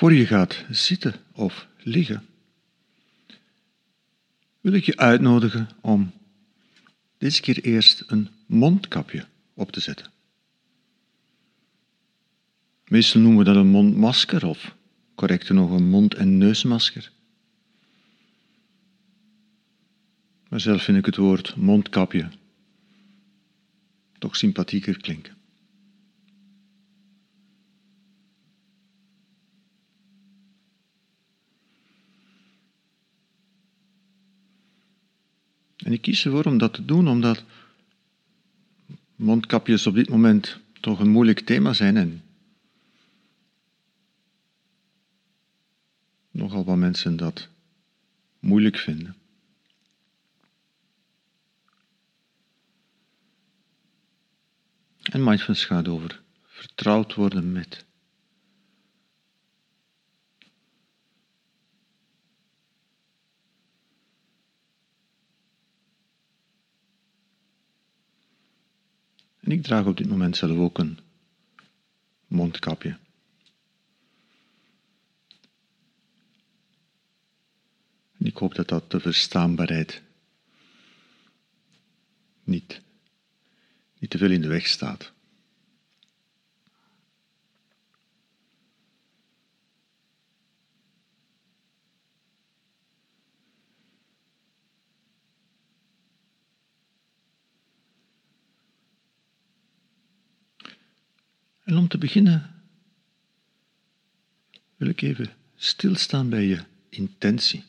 Voor je gaat zitten of liggen, wil ik je uitnodigen om deze keer eerst een mondkapje op te zetten. Meestal noemen we dat een mondmasker of correcter nog een mond- en neusmasker. Maar zelf vind ik het woord mondkapje toch sympathieker klinken. En ik kies ervoor om dat te doen omdat mondkapjes op dit moment toch een moeilijk thema zijn en nogal wat mensen dat moeilijk vinden. En mindfulness gaat over vertrouwd worden met. En ik draag op dit moment zelf ook een mondkapje. En ik hoop dat dat de verstaanbaarheid niet, niet te veel in de weg staat. En om te beginnen wil ik even stilstaan bij je intentie.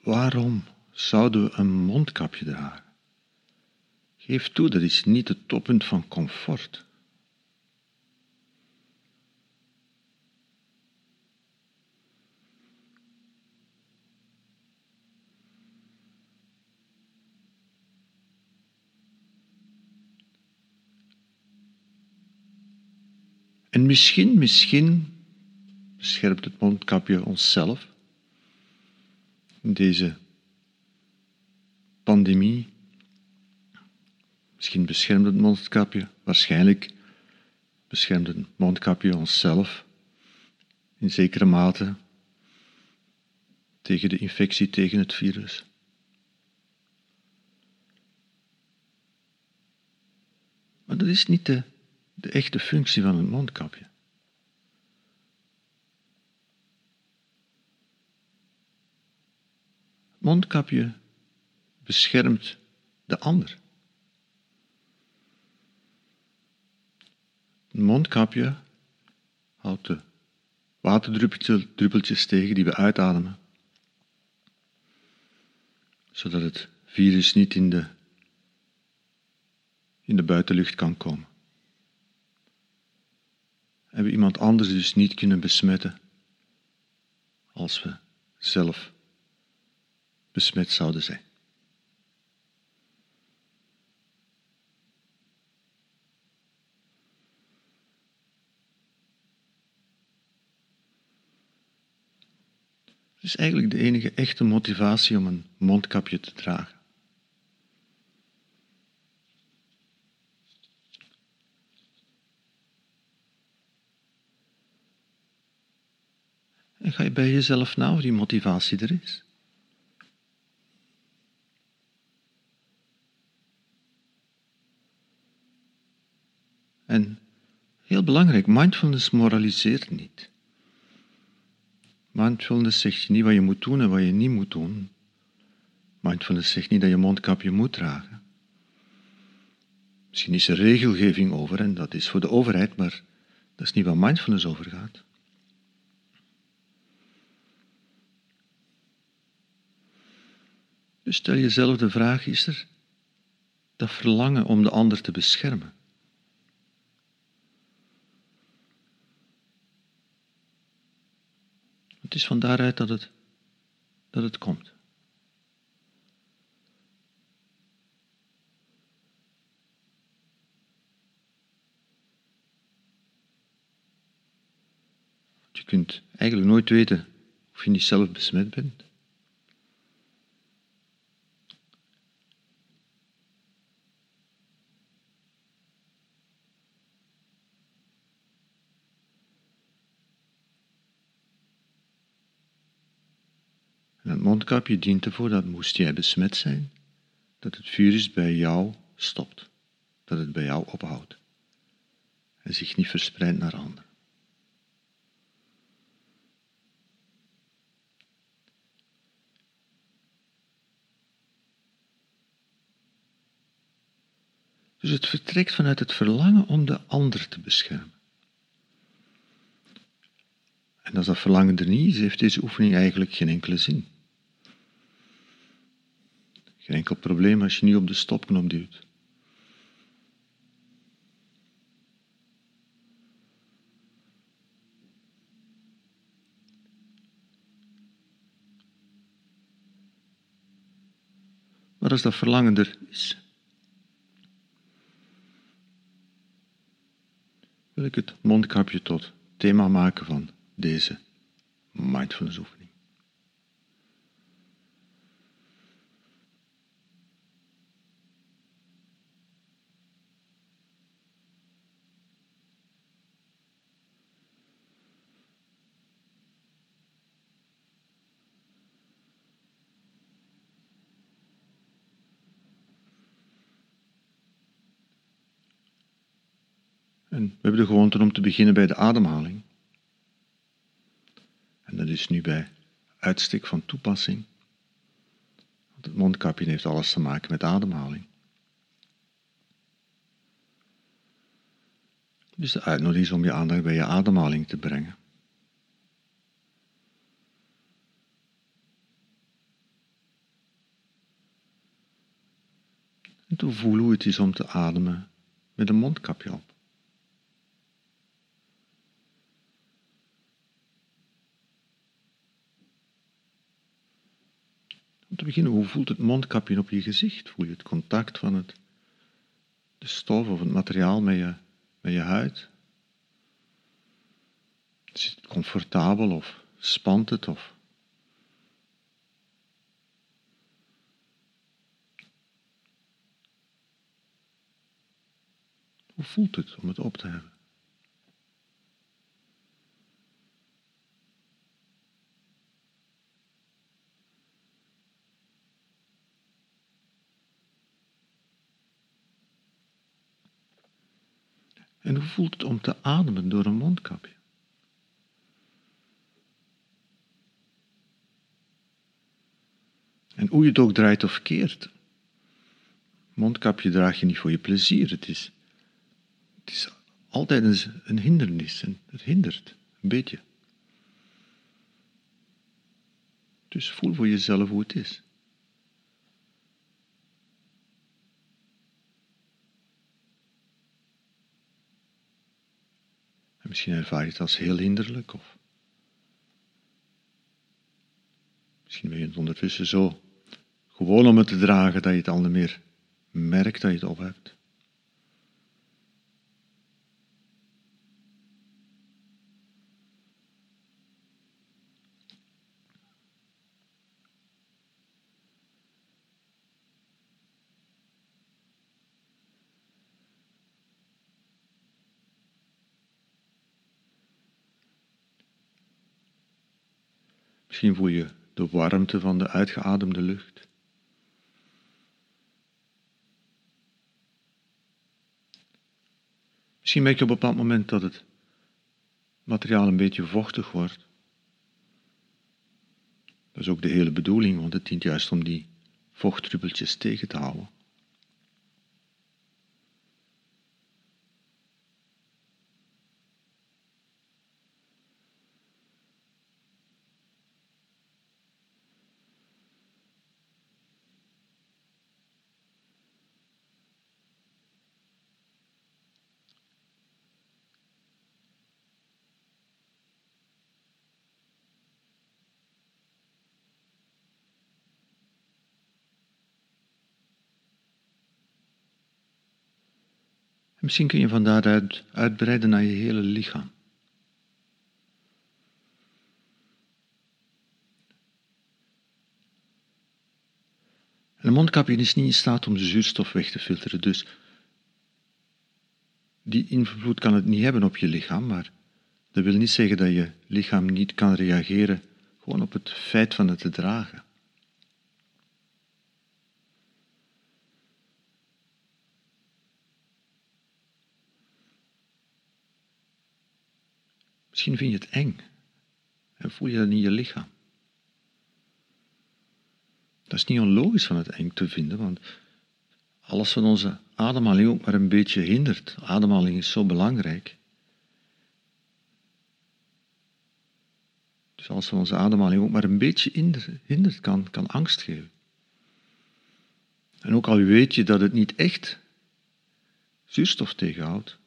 Waarom zouden we een mondkapje dragen? Geef toe, dat is niet het toppunt van comfort. En misschien, misschien beschermt het mondkapje onszelf in deze pandemie. Misschien beschermt het mondkapje, waarschijnlijk beschermt het mondkapje onszelf in zekere mate tegen de infectie, tegen het virus. Maar dat is niet de, de echte functie van een mondkapje. mondkapje beschermt de ander. Een mondkapje houdt de waterdruppeltjes tegen die we uitademen, zodat het virus niet in de, in de buitenlucht kan komen. En we iemand anders dus niet kunnen besmetten als we zelf besmet zouden zijn. Het is eigenlijk de enige echte motivatie om een mondkapje te dragen. Ga je bij jezelf na of die motivatie er is? En heel belangrijk, mindfulness moraliseert niet. Mindfulness zegt je niet wat je moet doen en wat je niet moet doen. Mindfulness zegt niet dat je mondkapje moet dragen. Misschien is er regelgeving over en dat is voor de overheid, maar dat is niet waar mindfulness over gaat. Dus stel jezelf de vraag, is er dat verlangen om de ander te beschermen? Het is van daaruit dat het, dat het komt. Je kunt eigenlijk nooit weten of je niet zelf besmet bent. Mondkapje dient ervoor dat moest jij besmet zijn, dat het virus bij jou stopt, dat het bij jou ophoudt en zich niet verspreidt naar anderen. Dus het vertrekt vanuit het verlangen om de ander te beschermen. En als dat verlangen er niet is, heeft deze oefening eigenlijk geen enkele zin. Geen enkel probleem als je niet op de stopknop duwt. Maar als dat verlangen er is, wil ik het mondkapje tot thema maken van deze mindfulness oefening. En we hebben de gewoonte om te beginnen bij de ademhaling. En dat is nu bij uitstek van toepassing. Want het mondkapje heeft alles te maken met ademhaling. Dus de uitnodiging is om je aandacht bij je ademhaling te brengen. En te voelen hoe het is om te ademen met een mondkapje op. Om te beginnen, hoe voelt het mondkapje op je gezicht? Voel je het contact van het, de stof of het materiaal met je, met je huid? Is het comfortabel of spant het? Of Hoe voelt het om het op te hebben? Voelt het om te ademen door een mondkapje? En hoe je het ook draait of keert. Mondkapje draag je niet voor je plezier. Het is, het is altijd een, een hindernis. En het hindert een beetje. Dus voel voor jezelf hoe het is. Misschien ervaar je het als heel hinderlijk of misschien ben je het ondertussen zo gewoon om het te dragen dat je het al niet meer merkt dat je het op hebt. Misschien voel je de warmte van de uitgeademde lucht. Misschien merk je op een bepaald moment dat het materiaal een beetje vochtig wordt. Dat is ook de hele bedoeling, want het dient juist om die vochtdruppeltjes tegen te houden. Misschien kun je van daaruit uitbreiden naar je hele lichaam. een mondkapje is niet in staat om de zuurstof weg te filteren, dus die invloed kan het niet hebben op je lichaam, maar dat wil niet zeggen dat je lichaam niet kan reageren gewoon op het feit van het te dragen. Misschien vind je het eng en voel je dat in je lichaam. Dat is niet onlogisch van het eng te vinden, want alles wat onze ademhaling ook maar een beetje hindert, ademhaling is zo belangrijk. Dus als onze ademhaling ook maar een beetje hindert, kan, kan angst geven. En ook al weet je dat het niet echt zuurstof tegenhoudt,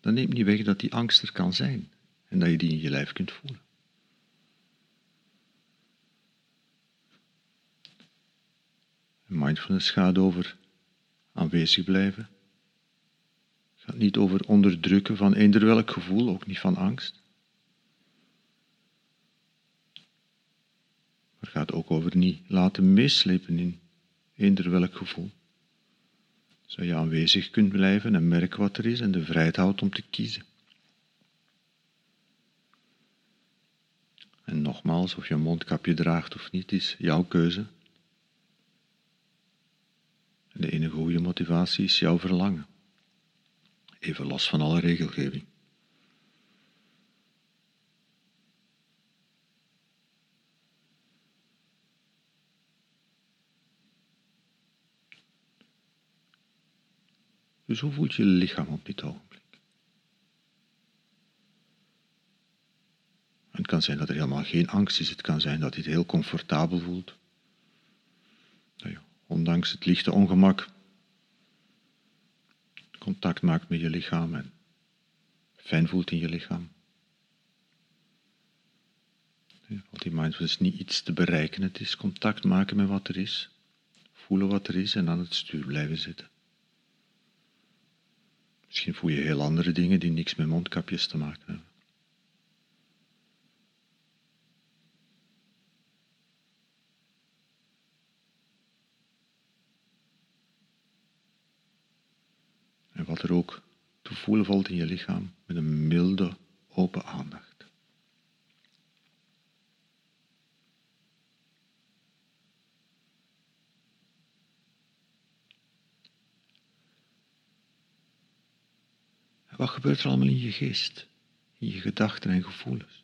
dan neemt niet weg dat die angst er kan zijn en dat je die in je lijf kunt voelen. Mindfulness gaat over aanwezig blijven. Het gaat niet over onderdrukken van eender welk gevoel, ook niet van angst. Maar het gaat ook over niet laten meeslepen in eender welk gevoel. Zodat je aanwezig kunt blijven en merken wat er is en de vrijheid houdt om te kiezen. En nogmaals, of je een mondkapje draagt of niet, is jouw keuze. De enige goede motivatie is jouw verlangen. Even los van alle regelgeving. Dus hoe voelt je lichaam op dit ogenblik? het kan zijn dat er helemaal geen angst is. Het kan zijn dat je het heel comfortabel voelt ondanks het lichte ongemak, contact maakt met je lichaam en fijn voelt in je lichaam. Want die mindfulness is niet iets te bereiken, het is contact maken met wat er is, voelen wat er is en aan het stuur blijven zitten. Misschien voel je heel andere dingen die niks met mondkapjes te maken hebben. Er ook te voelen valt in je lichaam met een milde, open aandacht. wat gebeurt er allemaal in je geest, in je gedachten en gevoelens?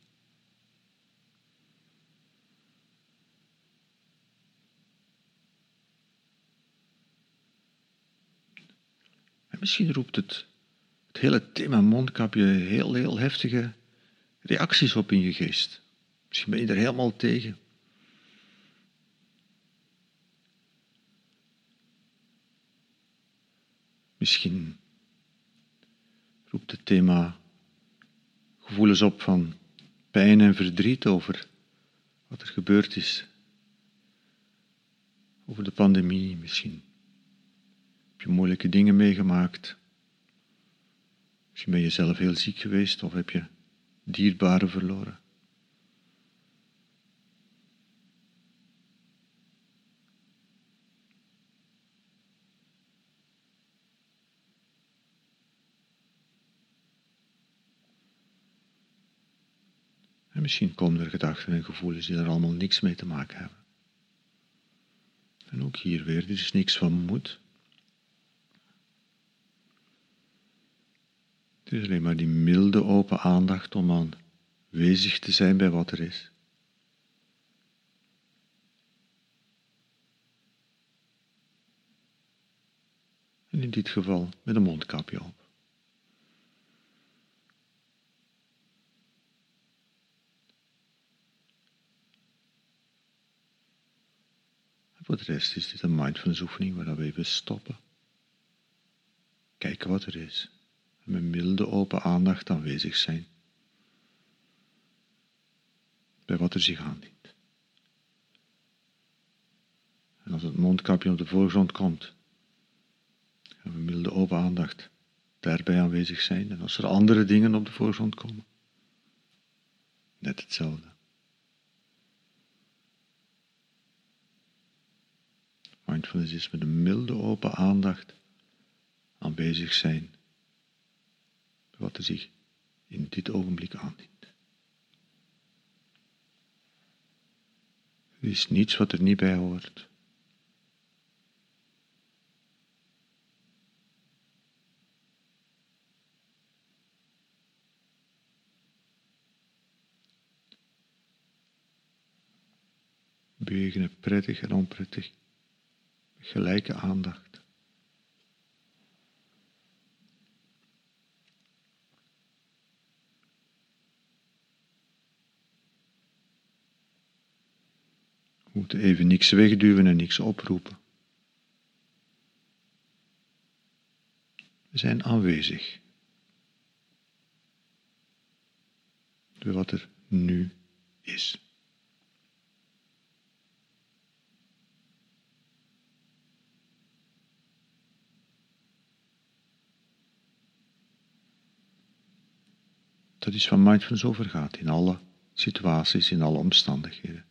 Misschien roept het, het hele thema mondkapje heel, heel heftige reacties op in je geest. Misschien ben je er helemaal tegen. Misschien roept het thema gevoelens op van pijn en verdriet over wat er gebeurd is. Over de pandemie misschien. Heb je moeilijke dingen meegemaakt? Misschien ben je zelf heel ziek geweest of heb je dierbaren verloren. En misschien komen er gedachten en gevoelens die er allemaal niks mee te maken hebben. En ook hier weer, er is niks van moet. Het is alleen maar die milde open aandacht om aanwezig te zijn bij wat er is. En in dit geval met een mondkapje op. En voor de rest is dit een mindfulness oefening waar we even stoppen. Kijken wat er is met milde open aandacht aanwezig zijn bij wat er zich aandient. En als het mondkapje op de voorgrond komt, gaan we milde open aandacht daarbij aanwezig zijn. En als er andere dingen op de voorgrond komen, net hetzelfde. Mindfulness is met een milde open aandacht aanwezig zijn wat er zich in dit ogenblik aandient. Er is niets wat er niet bij hoort. Bewegen prettig en onprettig, gelijke aandacht. Even niks wegduwen en niks oproepen. We zijn aanwezig. Door wat er nu is. Dat is waar mindfulness over gaat, in alle situaties, in alle omstandigheden.